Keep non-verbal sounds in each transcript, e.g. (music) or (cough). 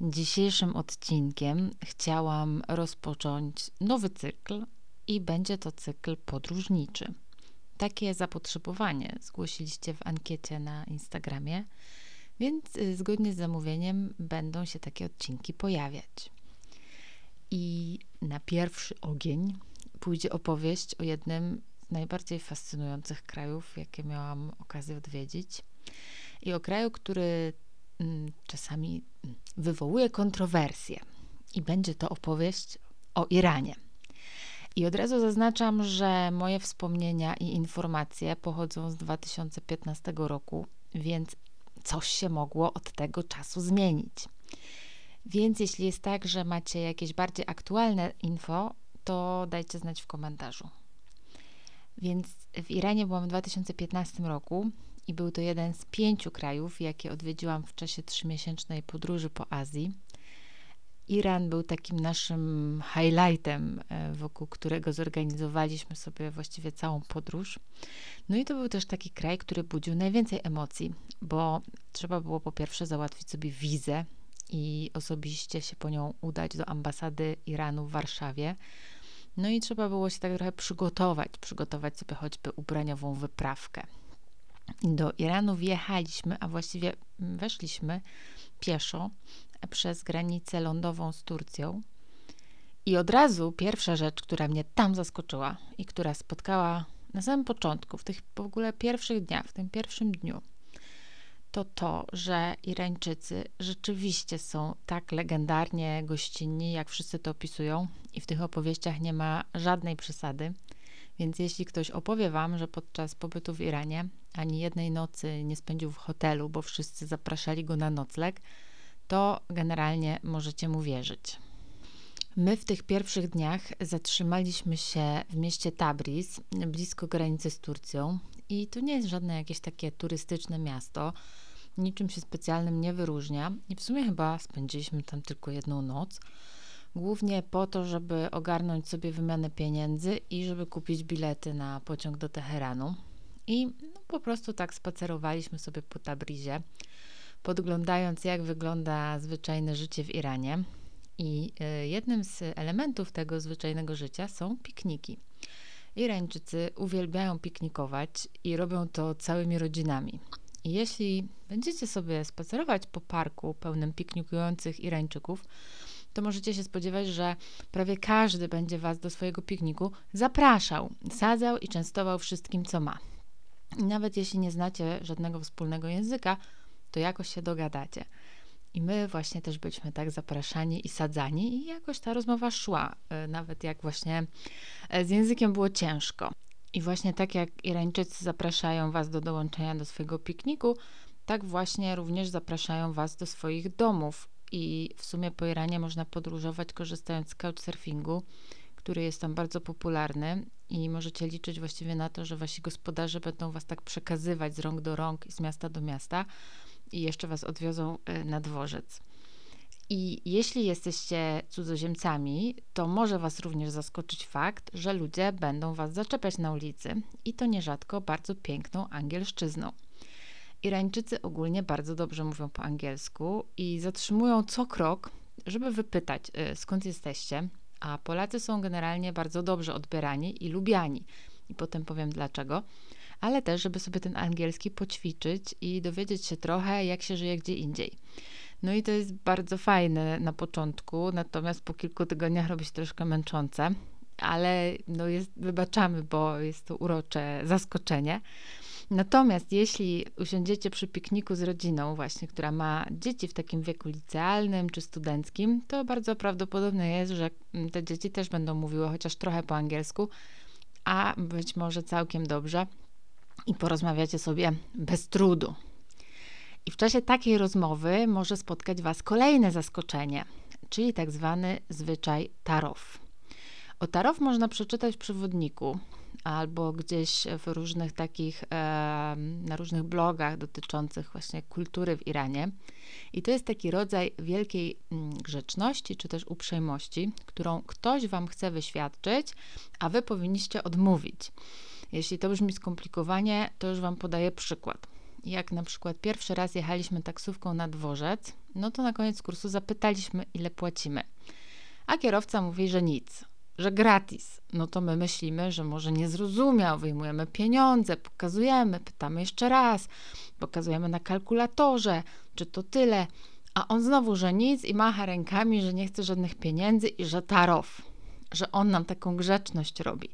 Dzisiejszym odcinkiem chciałam rozpocząć nowy cykl i będzie to cykl podróżniczy. Takie zapotrzebowanie zgłosiliście w ankiecie na Instagramie, więc y, zgodnie z zamówieniem będą się takie odcinki pojawiać. I na pierwszy ogień pójdzie opowieść o jednym z najbardziej fascynujących krajów, jakie miałam okazję odwiedzić. I o kraju, który czasami wywołuje kontrowersje. I będzie to opowieść o Iranie. I od razu zaznaczam, że moje wspomnienia i informacje pochodzą z 2015 roku, więc coś się mogło od tego czasu zmienić. Więc jeśli jest tak, że macie jakieś bardziej aktualne info, to dajcie znać w komentarzu. Więc w Iranie byłam w 2015 roku i był to jeden z pięciu krajów, jakie odwiedziłam w czasie trzymiesięcznej podróży po Azji. Iran był takim naszym highlightem, e, wokół którego zorganizowaliśmy sobie właściwie całą podróż. No i to był też taki kraj, który budził najwięcej emocji, bo trzeba było po pierwsze załatwić sobie wizę i osobiście się po nią udać do ambasady Iranu w Warszawie. No i trzeba było się tak trochę przygotować, przygotować sobie choćby ubraniową wyprawkę. Do Iranu wjechaliśmy, a właściwie weszliśmy pieszo przez granicę lądową z Turcją. I od razu pierwsza rzecz, która mnie tam zaskoczyła i która spotkała na samym początku, w tych w ogóle pierwszych dniach, w tym pierwszym dniu, to to, że Irańczycy rzeczywiście są tak legendarnie gościnni, jak wszyscy to opisują, i w tych opowieściach nie ma żadnej przesady. Więc jeśli ktoś opowie wam, że podczas pobytu w Iranie ani jednej nocy nie spędził w hotelu, bo wszyscy zapraszali go na nocleg, to generalnie możecie mu wierzyć. My w tych pierwszych dniach zatrzymaliśmy się w mieście Tabriz, blisko granicy z Turcją. I to nie jest żadne jakieś takie turystyczne miasto, niczym się specjalnym nie wyróżnia. I w sumie chyba spędziliśmy tam tylko jedną noc głównie po to, żeby ogarnąć sobie wymianę pieniędzy i żeby kupić bilety na pociąg do Teheranu. I no, po prostu tak spacerowaliśmy sobie po Tabrizie, podglądając, jak wygląda zwyczajne życie w Iranie. I y, jednym z elementów tego zwyczajnego życia są pikniki. Irańczycy uwielbiają piknikować i robią to całymi rodzinami. I jeśli będziecie sobie spacerować po parku pełnym piknikujących Irańczyków, to możecie się spodziewać, że prawie każdy będzie Was do swojego pikniku zapraszał, sadzał i częstował wszystkim, co ma. I nawet jeśli nie znacie żadnego wspólnego języka, to jakoś się dogadacie. I my właśnie też byliśmy tak zapraszani i sadzani, i jakoś ta rozmowa szła, e, nawet jak właśnie e, z językiem było ciężko. I właśnie tak jak Irańczycy zapraszają Was do dołączenia do swojego pikniku, tak właśnie również zapraszają Was do swoich domów i w sumie po Iranie można podróżować korzystając z couchsurfingu, który jest tam bardzo popularny i możecie liczyć właściwie na to, że wasi gospodarze będą was tak przekazywać z rąk do rąk i z miasta do miasta i jeszcze was odwiozą e, na dworzec. I jeśli jesteście cudzoziemcami, to może Was również zaskoczyć fakt, że ludzie będą Was zaczepiać na ulicy i to nierzadko bardzo piękną angielszczyzną. Irańczycy ogólnie bardzo dobrze mówią po angielsku i zatrzymują co krok, żeby wypytać, y, skąd jesteście, a Polacy są generalnie bardzo dobrze odbierani i lubiani. I potem powiem dlaczego, ale też, żeby sobie ten angielski poćwiczyć i dowiedzieć się trochę, jak się żyje gdzie indziej. No i to jest bardzo fajne na początku, natomiast po kilku tygodniach robi się troszkę męczące, ale no jest, wybaczamy, bo jest to urocze zaskoczenie. Natomiast jeśli usiądziecie przy pikniku z rodziną, właśnie, która ma dzieci w takim wieku licealnym czy studenckim, to bardzo prawdopodobne jest, że te dzieci też będą mówiły chociaż trochę po angielsku, a być może całkiem dobrze i porozmawiacie sobie bez trudu. I w czasie takiej rozmowy może spotkać Was kolejne zaskoczenie, czyli tak zwany zwyczaj tarow. O tarow można przeczytać w przewodniku, albo gdzieś w różnych takich, na różnych blogach dotyczących właśnie kultury w Iranie. I to jest taki rodzaj wielkiej mm, grzeczności, czy też uprzejmości, którą ktoś wam chce wyświadczyć, a wy powinniście odmówić. Jeśli to brzmi skomplikowanie, to już wam podaję przykład. jak na przykład pierwszy raz jechaliśmy taksówką na dworzec, no to na koniec kursu zapytaliśmy, ile płacimy. A kierowca mówi, że nic, że gratis. No to my myślimy, że może nie zrozumiał, wyjmujemy pieniądze, pokazujemy, pytamy jeszcze raz, pokazujemy na kalkulatorze, czy to tyle. A on znowu, że nic i macha rękami, że nie chce żadnych pieniędzy i że tarow, że on nam taką grzeczność robi.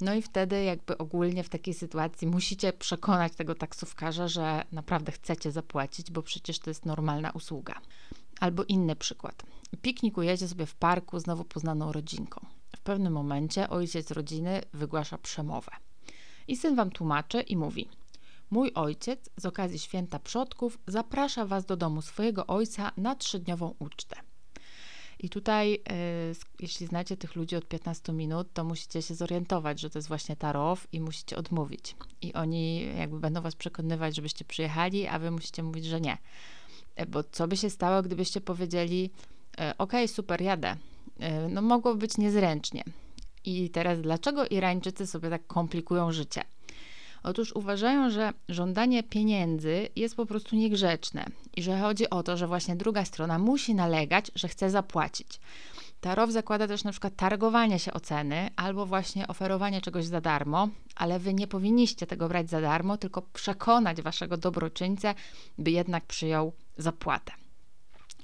No i wtedy jakby ogólnie w takiej sytuacji musicie przekonać tego taksówkarza, że naprawdę chcecie zapłacić, bo przecież to jest normalna usługa. Albo inny przykład. Piknikujecie sobie w parku z nowo poznaną rodzinką. Pewnym momencie ojciec rodziny wygłasza przemowę. I syn wam tłumaczy i mówi: Mój ojciec z okazji święta przodków zaprasza was do domu swojego ojca na trzydniową ucztę. I tutaj, y, jeśli znacie tych ludzi od 15 minut, to musicie się zorientować, że to jest właśnie tarow i musicie odmówić. I oni jakby będą was przekonywać, żebyście przyjechali, a wy musicie mówić, że nie. E, bo co by się stało, gdybyście powiedzieli, e, ok, super, jadę. E, no mogło być niezręcznie. I teraz dlaczego Irańczycy sobie tak komplikują życie? Otóż uważają, że żądanie pieniędzy jest po prostu niegrzeczne i że chodzi o to, że właśnie druga strona musi nalegać, że chce zapłacić. Tarow zakłada też na przykład targowanie się o ceny albo właśnie oferowanie czegoś za darmo, ale wy nie powinniście tego brać za darmo, tylko przekonać waszego dobroczyńcę, by jednak przyjął zapłatę.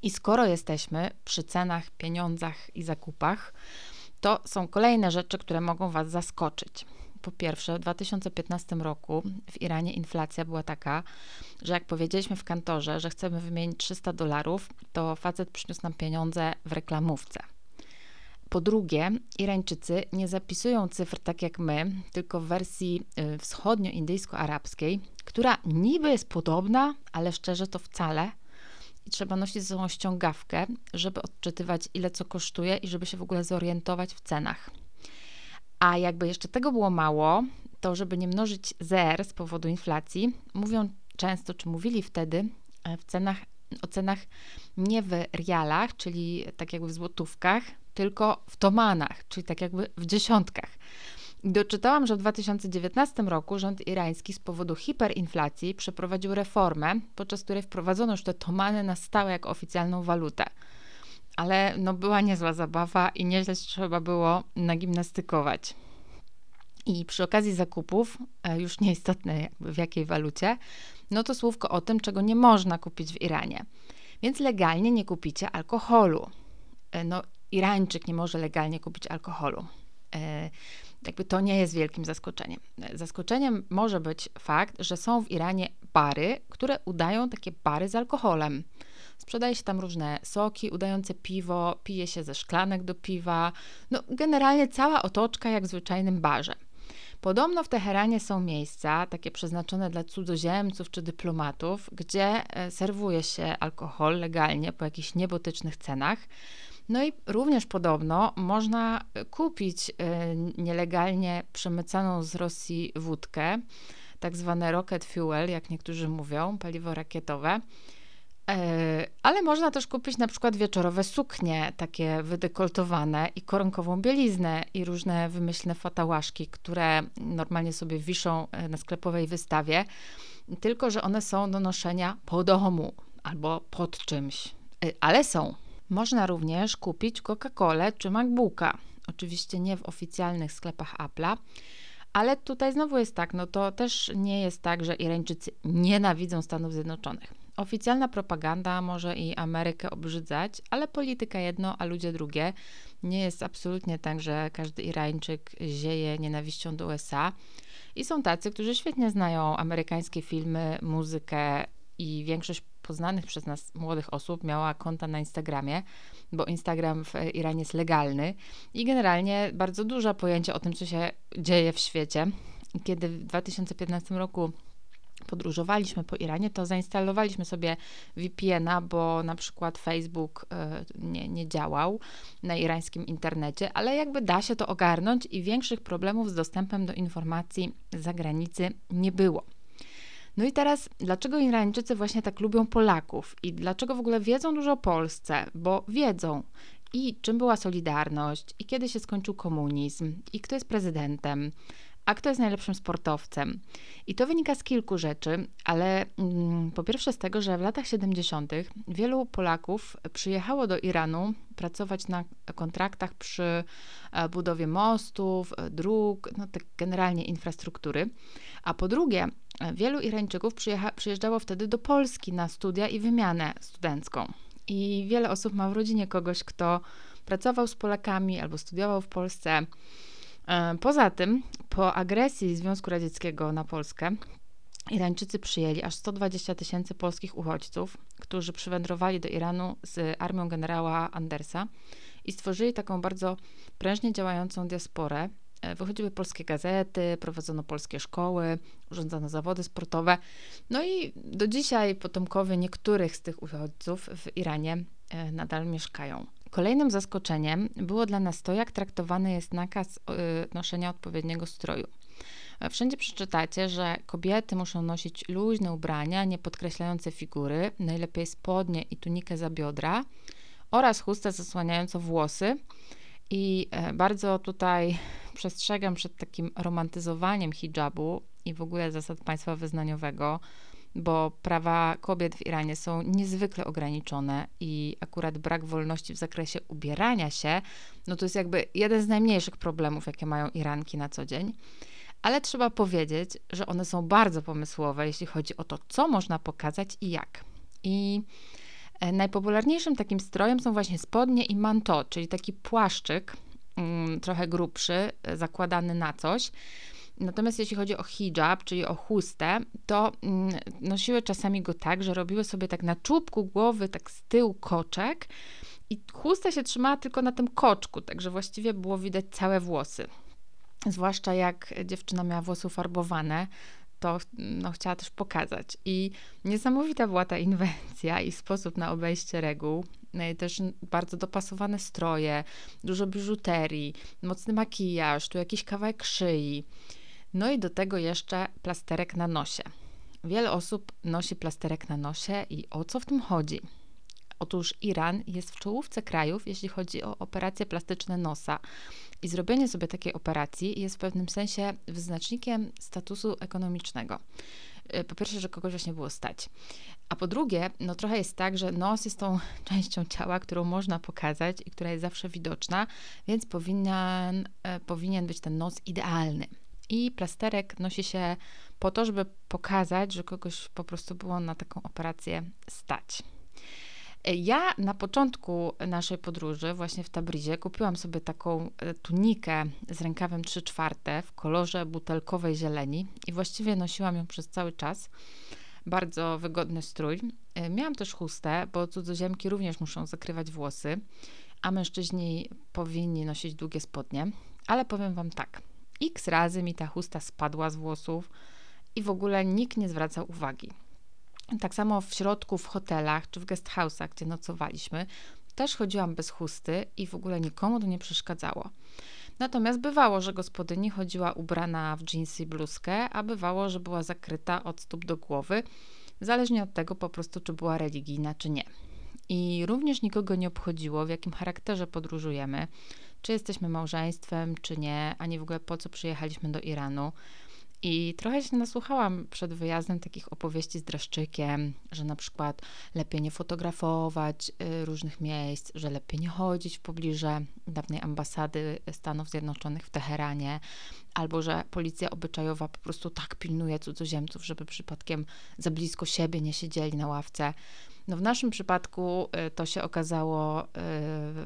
I skoro jesteśmy przy cenach, pieniądzach i zakupach, to są kolejne rzeczy, które mogą Was zaskoczyć. Po pierwsze, w 2015 roku w Iranie inflacja była taka, że jak powiedzieliśmy w kantorze, że chcemy wymienić 300 dolarów, to facet przyniósł nam pieniądze w reklamówce. Po drugie, Irańczycy nie zapisują cyfr tak jak my, tylko w wersji y, wschodnioindyjsko-arabskiej, która niby jest podobna, ale szczerze to wcale. Trzeba nosić ze sobą ściągawkę, żeby odczytywać, ile co kosztuje i żeby się w ogóle zorientować w cenach. A jakby jeszcze tego było mało, to żeby nie mnożyć zer z powodu inflacji, mówią często, czy mówili wtedy e, w cenach, o cenach nie w rialach, czyli tak jakby w złotówkach, tylko w tomanach, czyli tak jakby w dziesiątkach. Doczytałam, że w 2019 roku rząd irański z powodu hiperinflacji przeprowadził reformę, podczas której wprowadzono już te tomany na stałe jako oficjalną walutę ale no była niezła zabawa i nieźle trzeba było nagimnastykować. I przy okazji zakupów, e, już nieistotne w jakiej walucie, no to słówko o tym, czego nie można kupić w Iranie. Więc legalnie nie kupicie alkoholu. E, no, Irańczyk nie może legalnie kupić alkoholu. Jakby to nie jest wielkim zaskoczeniem. Zaskoczeniem może być fakt, że są w Iranie bary, które udają takie bary z alkoholem. Sprzedaje się tam różne soki udające piwo, pije się ze szklanek do piwa. No, generalnie cała otoczka jak w zwyczajnym barze. Podobno w Teheranie są miejsca, takie przeznaczone dla cudzoziemców czy dyplomatów, gdzie e, serwuje się alkohol legalnie po jakichś niebotycznych cenach. No i również podobno można kupić e, nielegalnie przemycaną z Rosji wódkę, tak zwane rocket fuel, jak niektórzy mówią, paliwo rakietowe. E, ale można też kupić na przykład wieczorowe suknie, takie wydekoltowane i koronkową bieliznę i różne wymyślne fatałaszki, które normalnie sobie wiszą e, na sklepowej wystawie, tylko że one są do noszenia po domu albo pod czymś, ale są. Można również kupić Coca-Colę czy MacBooka. Oczywiście nie w oficjalnych sklepach Apple'a, ale tutaj znowu jest tak, no to też nie jest tak, że Irańczycy nienawidzą Stanów Zjednoczonych. Oficjalna propaganda może i Amerykę obrzydzać, ale polityka jedno, a ludzie drugie. Nie jest absolutnie tak, że każdy Irańczyk zieje nienawiścią do USA. I są tacy, którzy świetnie znają amerykańskie filmy, muzykę i większość poznanych przez nas młodych osób miała konta na Instagramie, bo Instagram w Iranie jest legalny i generalnie bardzo dużo pojęcia o tym, co się dzieje w świecie. Kiedy w 2015 roku podróżowaliśmy po Iranie, to zainstalowaliśmy sobie VPN-a, bo na przykład Facebook e, nie, nie działał na irańskim internecie, ale jakby da się to ogarnąć i większych problemów z dostępem do informacji z zagranicy nie było. No i teraz, dlaczego Irańczycy właśnie tak lubią Polaków? I dlaczego w ogóle wiedzą dużo o Polsce? Bo wiedzą. I czym była Solidarność, i kiedy się skończył komunizm, i kto jest prezydentem, a kto jest najlepszym sportowcem. I to wynika z kilku rzeczy, ale mm, po pierwsze z tego, że w latach 70. wielu Polaków przyjechało do Iranu pracować na kontraktach przy e, budowie mostów, e, dróg, no tak generalnie infrastruktury. A po drugie, e, wielu Irańczyków przyjeżdżało wtedy do Polski na studia i wymianę studencką. I wiele osób ma w rodzinie kogoś, kto pracował z Polakami albo studiował w Polsce. E, poza tym, po agresji Związku Radzieckiego na Polskę, Irańczycy przyjęli aż 120 tysięcy polskich uchodźców, którzy przywędrowali do Iranu z armią generała Andersa i stworzyli taką bardzo prężnie działającą diasporę. E, wychodziły polskie gazety, prowadzono polskie szkoły, urządzano zawody sportowe. No i do dzisiaj potomkowie niektórych z tych uchodźców w Iranie e, nadal mieszkają. Kolejnym zaskoczeniem było dla nas to, jak traktowany jest nakaz y, noszenia odpowiedniego stroju. Wszędzie przeczytacie, że kobiety muszą nosić luźne ubrania, nie podkreślające figury, najlepiej spodnie i tunikę za biodra oraz chustę zasłaniającą włosy. I e, bardzo tutaj przestrzegam przed takim romantyzowaniem hijabu i w ogóle zasad państwa wyznaniowego bo prawa kobiet w Iranie są niezwykle ograniczone i akurat brak wolności w zakresie ubierania się, no to jest jakby jeden z najmniejszych problemów, jakie mają Iranki na co dzień. Ale trzeba powiedzieć, że one są bardzo pomysłowe, jeśli chodzi o to, co można pokazać i jak. I e, najpopularniejszym takim strojem są właśnie spodnie i manto, czyli taki płaszczyk, mm, trochę grubszy, e, zakładany na coś. Natomiast jeśli chodzi o hijab, czyli o chustę, to mm, nosiły czasami go tak, że robiły sobie tak na czubku głowy, tak z tyłu koczek i chusta się trzymała tylko na tym koczku, także właściwie było widać całe włosy. Zwłaszcza jak dziewczyna miała włosy farbowane, to no, chciała też pokazać. I niesamowita była ta inwencja i sposób na obejście reguł. No też bardzo dopasowane stroje, dużo biżuterii, mocny makijaż, tu jakiś kawałek szyi. No i do tego jeszcze plasterek na nosie. Wiele osób nosi plasterek na nosie i o co w tym chodzi? Otóż Iran jest w czołówce krajów, jeśli chodzi o operacje plastyczne nosa. I zrobienie sobie takiej operacji jest w pewnym sensie wyznacznikiem statusu ekonomicznego. Y, po pierwsze, że kogoś właśnie było stać. A po drugie, no trochę jest tak, że nos jest tą (laughs) częścią ciała, którą można pokazać i która jest zawsze widoczna, więc powinien, e, powinien być ten nos idealny. I plasterek nosi się po to, żeby pokazać, że kogoś po prostu było na taką operację stać. Ja na początku naszej podróży, właśnie w Tabrizie, kupiłam sobie taką e, tunikę z rękawem 3 czwarte w kolorze butelkowej zieleni i właściwie nosiłam ją przez cały czas. Bardzo wygodny strój. E, miałam też chustę, bo cudzoziemki również muszą zakrywać włosy, a mężczyźni powinni nosić długie spodnie. Ale powiem Wam tak, X razy mi ta chusta spadła z włosów i w ogóle nikt nie zwracał uwagi. Tak samo w środku, w hotelach czy w guest house'ach, gdzie nocowaliśmy, też chodziłam bez chusty i w ogóle nikomu to nie przeszkadzało. Natomiast bywało, że gospodyni chodziła ubrana w dżinsy i bluzkę, a bywało, że była zakryta od stóp do głowy, zależnie od tego po prostu, czy była religijna, czy nie. I również nikogo nie obchodziło, w jakim charakterze podróżujemy, czy jesteśmy małżeństwem, czy nie, ani w ogóle po co przyjechaliśmy do Iranu. I trochę się nasłuchałam przed wyjazdem takich opowieści z dreszczykiem, że na przykład lepiej nie fotografować y, różnych miejsc, że lepiej nie chodzić w pobliżu dawnej ambasady Stanów Zjednoczonych w Teheranie, albo że policja obyczajowa po prostu tak pilnuje cudzoziemców, żeby przypadkiem za blisko siebie nie siedzieli na ławce. No w naszym przypadku y, to się okazało y,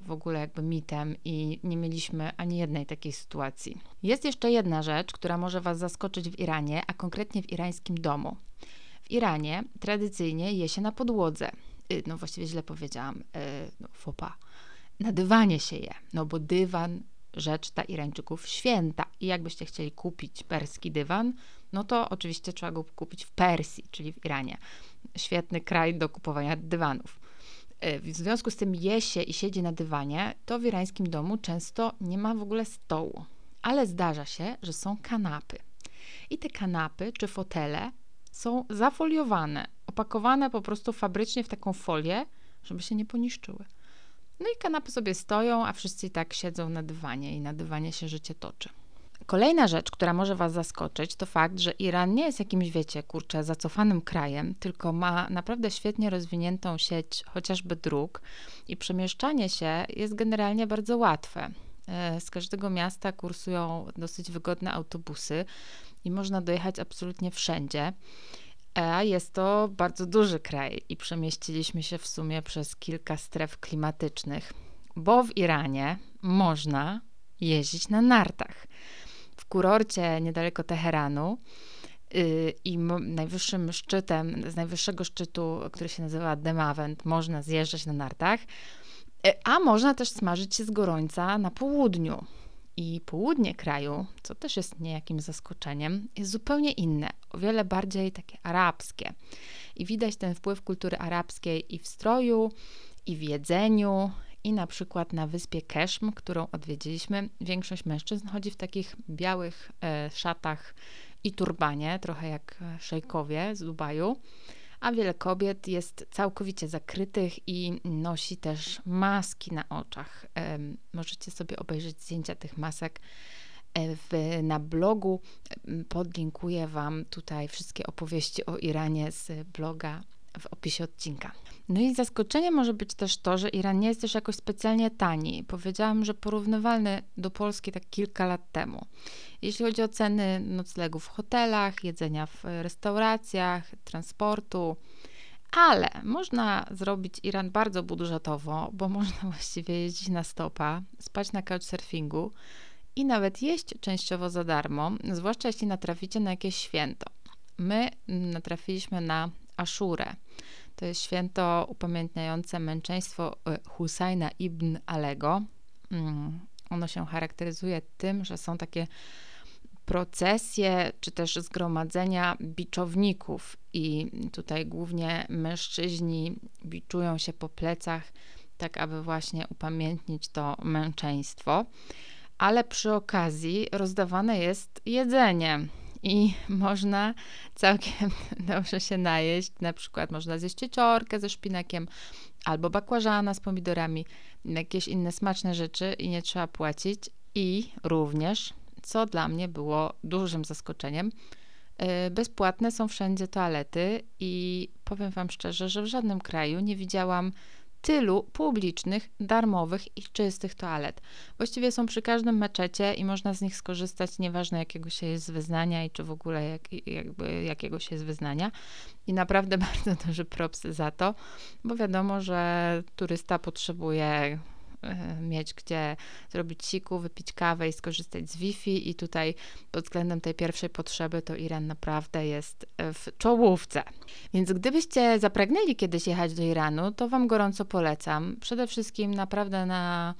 w ogóle jakby mitem i nie mieliśmy ani jednej takiej sytuacji. Jest jeszcze jedna rzecz, która może Was zaskoczyć w Iranie, a konkretnie w irańskim domu. W Iranie tradycyjnie je się na podłodze. Y, no właściwie źle powiedziałam, no, fopa. Na dywanie się je, no bo dywan rzecz dla Irańczyków święta. I jakbyście chcieli kupić perski dywan, no to oczywiście trzeba go kupić w Persji, czyli w Iranie. Świetny kraj do kupowania dywanów. E, w związku z tym je się i siedzi na dywanie, to w irańskim domu często nie ma w ogóle stołu. Ale zdarza się, że są kanapy. I te kanapy czy fotele są zafoliowane, opakowane po prostu fabrycznie w taką folię, żeby się nie poniszczyły. No i kanapy sobie stoją, a wszyscy i tak siedzą na dywanie i na dywanie się życie toczy. Kolejna rzecz, która może Was zaskoczyć, to fakt, że Iran nie jest jakimś, wiecie, kurczę, zacofanym krajem, tylko ma naprawdę świetnie rozwiniętą sieć chociażby dróg i przemieszczanie się jest generalnie bardzo łatwe. E, z każdego miasta kursują dosyć wygodne autobusy i można dojechać absolutnie wszędzie. A jest to bardzo duży kraj i przemieściliśmy się w sumie przez kilka stref klimatycznych, bo w Iranie można jeździć na nartach. W kurorcie niedaleko Teheranu yy, i najwyższym szczytem, z najwyższego szczytu, który się nazywa Demavent, można zjeżdżać na nartach, yy, a można też smażyć się z gorońca na południu. I południe kraju, co też jest niejakim zaskoczeniem, jest zupełnie inne, o wiele bardziej takie arabskie. I widać ten wpływ kultury arabskiej i w stroju, i w jedzeniu, i na przykład na wyspie Keshm, którą odwiedziliśmy, większość mężczyzn chodzi w takich białych e, szatach i turbanie, trochę jak szejkowie z Dubaju, a wiele kobiet jest całkowicie zakrytych i nosi też maski na oczach. E, możecie sobie obejrzeć zdjęcia tych masek. E, w, na blogu podlinkuję Wam tutaj wszystkie opowieści o Iranie z bloga w opisie odcinka. No i zaskoczeniem może być też to, że Iran nie jest też jakoś specjalnie tani. Powiedziałam, że porównywalny do Polski tak kilka lat temu. Jeśli chodzi o ceny noclegów w hotelach, jedzenia w restauracjach, transportu, ale można zrobić Iran bardzo budżetowo, bo można (laughs) właściwie jeździć na stopa, spać na couchsurfingu i nawet jeść częściowo za darmo, zwłaszcza jeśli natraficie na jakieś święto. My natrafiliśmy na Aszurę. To jest święto upamiętniające męczeństwo e, Husajna ibn Alego. Mm, ono się charakteryzuje tym, że są takie procesje czy też zgromadzenia biczowników i tutaj głównie mężczyźni biczują się po plecach, tak aby właśnie upamiętnić to męczeństwo. Ale przy okazji rozdawane jest jedzenie i można całkiem (laughs) dobrze się najeść. Na przykład można zjeść cieciorkę ze szpinakiem albo bakłażana z pomidorami, jakieś inne smaczne rzeczy i nie trzeba płacić. I również, co dla mnie było dużym zaskoczeniem, y, bezpłatne są wszędzie toalety i powiem Wam szczerze, że w żadnym kraju nie widziałam tylu publicznych, darmowych i czystych toalet. Właściwie są przy każdym meczecie i można z nich skorzystać, nieważne jakiego się jest wyznania i czy w ogóle jak, jakby jakiego się jest wyznania. I naprawdę (laughs) bardzo duży props za to, bo wiadomo, że turysta potrzebuje mieć gdzie zrobić siku, wypić kawę i skorzystać z Wi-Fi i tutaj pod względem tej pierwszej potrzeby to Iran naprawdę jest e, w czołówce. Więc gdybyście zapragnęli kiedyś jechać do Iranu, to Wam gorąco polecam. Przede wszystkim naprawdę na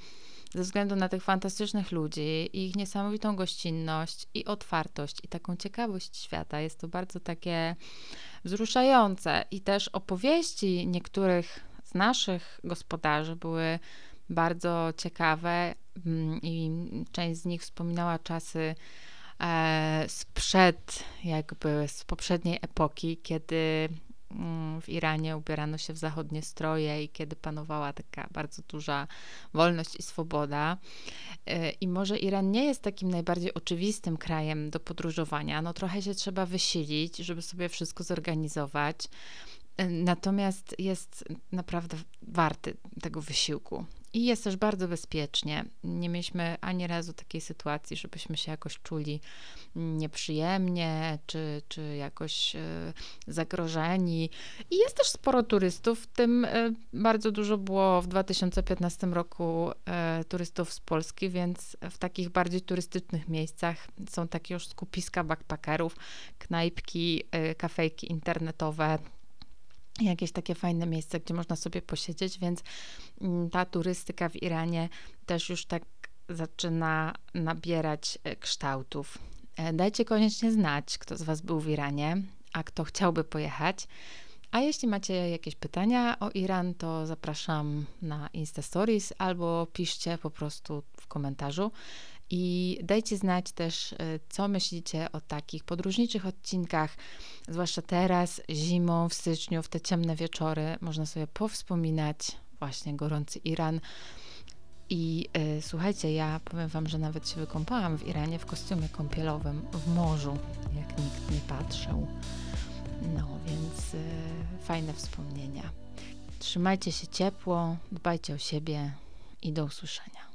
ze względu na tych fantastycznych ludzi, ich niesamowitą gościnność i otwartość i taką ciekawość świata. Jest to bardzo takie wzruszające i też opowieści niektórych z naszych gospodarzy były bardzo ciekawe mm, i część z nich wspominała czasy e, sprzed, jakby z poprzedniej epoki, kiedy mm, w Iranie ubierano się w zachodnie stroje i kiedy panowała taka bardzo duża wolność i swoboda. E, I może Iran nie jest takim najbardziej oczywistym krajem do podróżowania. No trochę się trzeba wysilić, żeby sobie wszystko zorganizować. E, natomiast jest naprawdę warty tego wysiłku. I jest też bardzo bezpiecznie. Nie mieliśmy ani razu takiej sytuacji, żebyśmy się jakoś czuli nieprzyjemnie, czy, czy jakoś e, zagrożeni. I jest też sporo turystów, w tym e, bardzo dużo było w 2015 roku e, turystów z Polski, więc w takich bardziej turystycznych miejscach są takie już skupiska backpackerów, knajpki, kafejki internetowe, jakieś takie fajne miejsce, gdzie można sobie posiedzieć, więc mm, ta turystyka w Iranie też już tak zaczyna nabierać e, kształtów. E, dajcie koniecznie znać, kto z Was był w Iranie, a kto chciałby pojechać. A jeśli macie jakieś pytania o Iran, to zapraszam na Insta Stories albo piszcie po prostu w komentarzu. I dajcie znać też, e, co myślicie o takich podróżniczych odcinkach, zwłaszcza teraz, zimą, w styczniu, w te ciemne wieczory. Można sobie powspominać właśnie gorący Iran. I y, słuchajcie, ja powiem Wam, że nawet się wykąpałam w Iranie w kostiumie kąpielowym w morzu, jak nikt nie patrzył. No więc y, fajne wspomnienia. Trzymajcie się ciepło, dbajcie o siebie i do usłyszenia.